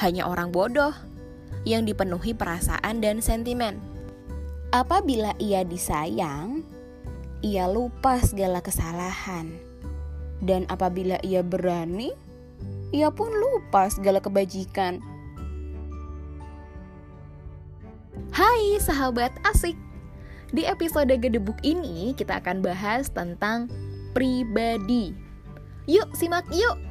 hanya orang bodoh yang dipenuhi perasaan dan sentimen. Apabila ia disayang, ia lupa segala kesalahan. Dan apabila ia berani, ia pun lupa segala kebajikan. Hai sahabat asik. Di episode Gedebuk ini kita akan bahas tentang pribadi. Yuk simak yuk.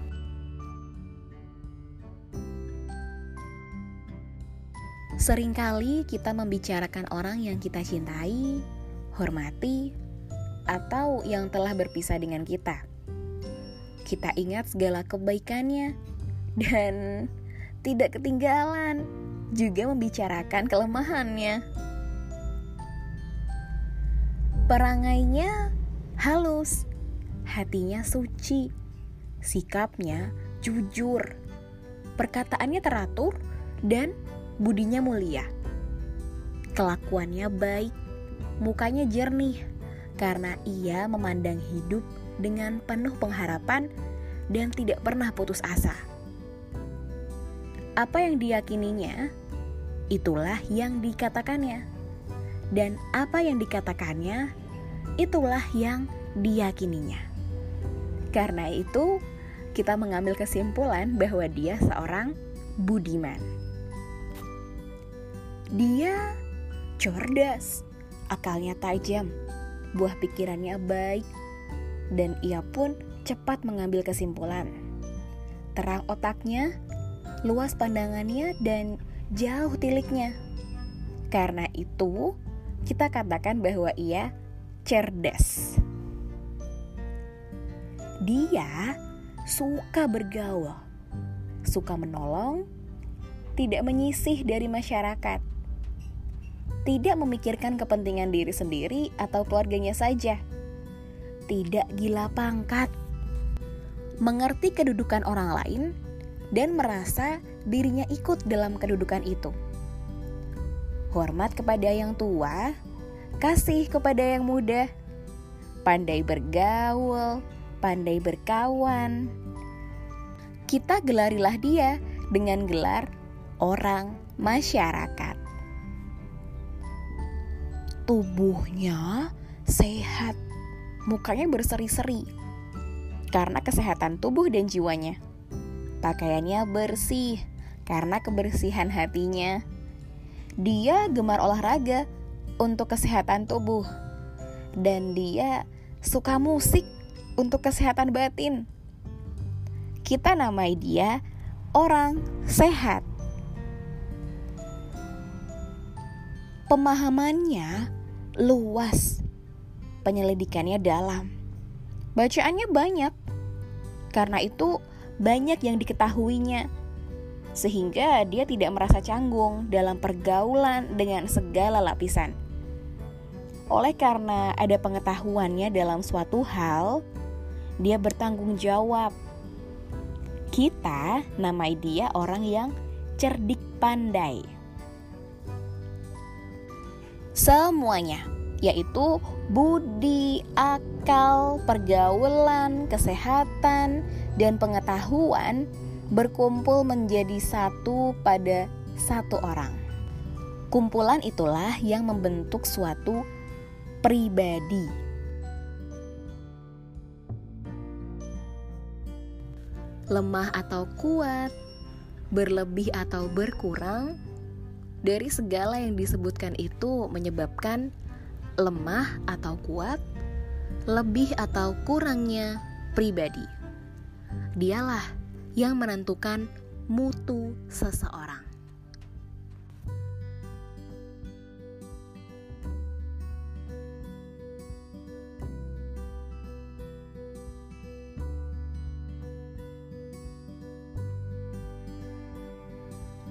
Seringkali kita membicarakan orang yang kita cintai, hormati, atau yang telah berpisah dengan kita. Kita ingat segala kebaikannya dan tidak ketinggalan juga membicarakan kelemahannya. Perangainya halus, hatinya suci, sikapnya jujur, perkataannya teratur, dan budinya mulia. Kelakuannya baik, mukanya jernih, karena ia memandang hidup dengan penuh pengharapan dan tidak pernah putus asa. Apa yang diyakininya, itulah yang dikatakannya. Dan apa yang dikatakannya, itulah yang diyakininya. Karena itu, kita mengambil kesimpulan bahwa dia seorang budiman. Dia cerdas, akalnya tajam, buah pikirannya baik, dan ia pun cepat mengambil kesimpulan. Terang otaknya, luas pandangannya, dan jauh tiliknya. Karena itu, kita katakan bahwa ia cerdas. Dia suka bergaul, suka menolong, tidak menyisih dari masyarakat tidak memikirkan kepentingan diri sendiri atau keluarganya saja. Tidak gila pangkat, mengerti kedudukan orang lain, dan merasa dirinya ikut dalam kedudukan itu. Hormat kepada yang tua, kasih kepada yang muda, pandai bergaul, pandai berkawan. Kita gelarilah dia dengan gelar orang masyarakat tubuhnya sehat, mukanya berseri-seri karena kesehatan tubuh dan jiwanya. Pakaiannya bersih karena kebersihan hatinya. Dia gemar olahraga untuk kesehatan tubuh, dan dia suka musik untuk kesehatan batin. Kita namai dia orang sehat. Pemahamannya luas, penyelidikannya dalam, bacaannya banyak. Karena itu, banyak yang diketahuinya, sehingga dia tidak merasa canggung dalam pergaulan dengan segala lapisan. Oleh karena ada pengetahuannya dalam suatu hal, dia bertanggung jawab. Kita namai dia orang yang cerdik pandai semuanya, yaitu budi, akal, pergaulan, kesehatan, dan pengetahuan berkumpul menjadi satu pada satu orang. Kumpulan itulah yang membentuk suatu pribadi. Lemah atau kuat, berlebih atau berkurang, dari segala yang disebutkan itu menyebabkan lemah atau kuat, lebih atau kurangnya pribadi. Dialah yang menentukan mutu seseorang.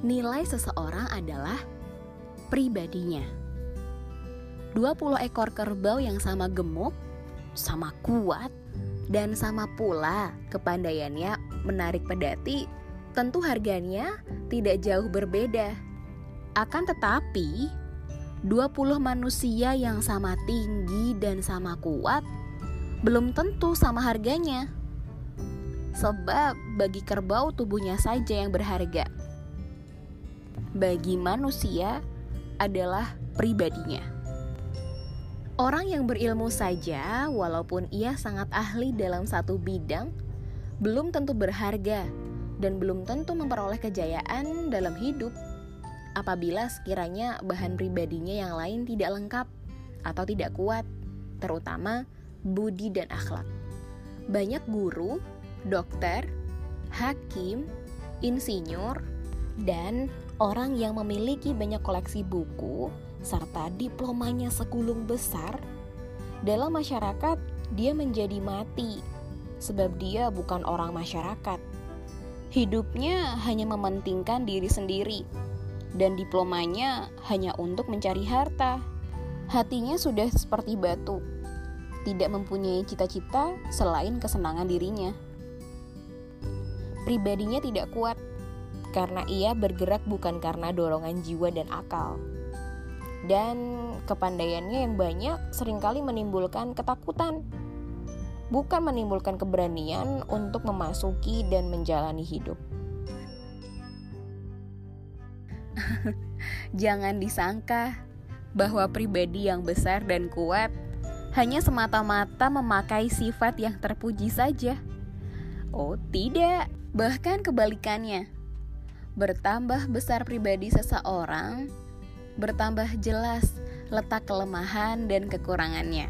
Nilai seseorang adalah pribadinya. 20 ekor kerbau yang sama gemuk, sama kuat, dan sama pula kepandaiannya menarik pedati, tentu harganya tidak jauh berbeda. Akan tetapi, 20 manusia yang sama tinggi dan sama kuat belum tentu sama harganya. Sebab bagi kerbau tubuhnya saja yang berharga bagi manusia adalah pribadinya. Orang yang berilmu saja, walaupun ia sangat ahli dalam satu bidang, belum tentu berharga dan belum tentu memperoleh kejayaan dalam hidup apabila sekiranya bahan pribadinya yang lain tidak lengkap atau tidak kuat, terutama budi dan akhlak. Banyak guru, dokter, hakim, insinyur, dan orang yang memiliki banyak koleksi buku serta diplomanya segulung besar, dalam masyarakat dia menjadi mati sebab dia bukan orang masyarakat. Hidupnya hanya mementingkan diri sendiri dan diplomanya hanya untuk mencari harta. Hatinya sudah seperti batu, tidak mempunyai cita-cita selain kesenangan dirinya. Pribadinya tidak kuat karena ia bergerak bukan karena dorongan jiwa dan akal. Dan kepandaiannya yang banyak sering kali menimbulkan ketakutan, bukan menimbulkan keberanian untuk memasuki dan menjalani hidup. Jangan disangka bahwa pribadi yang besar dan kuat hanya semata-mata memakai sifat yang terpuji saja. Oh, tidak, bahkan kebalikannya bertambah besar pribadi seseorang, bertambah jelas letak kelemahan dan kekurangannya.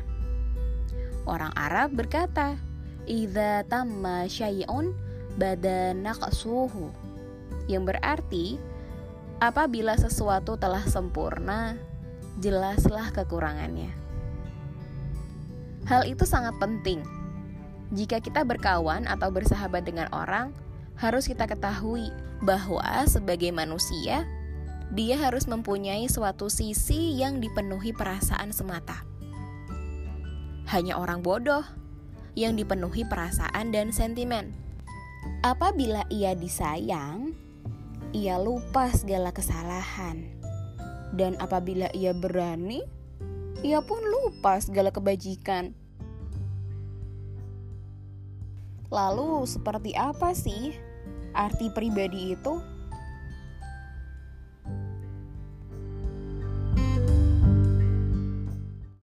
Orang Arab berkata, "Idza tamma syai'un bada naqsuhu." Yang berarti apabila sesuatu telah sempurna, jelaslah kekurangannya. Hal itu sangat penting. Jika kita berkawan atau bersahabat dengan orang, harus kita ketahui bahwa sebagai manusia, dia harus mempunyai suatu sisi yang dipenuhi perasaan semata. Hanya orang bodoh yang dipenuhi perasaan dan sentimen. Apabila ia disayang, ia lupa segala kesalahan. Dan apabila ia berani, ia pun lupa segala kebajikan. Lalu, seperti apa sih arti pribadi itu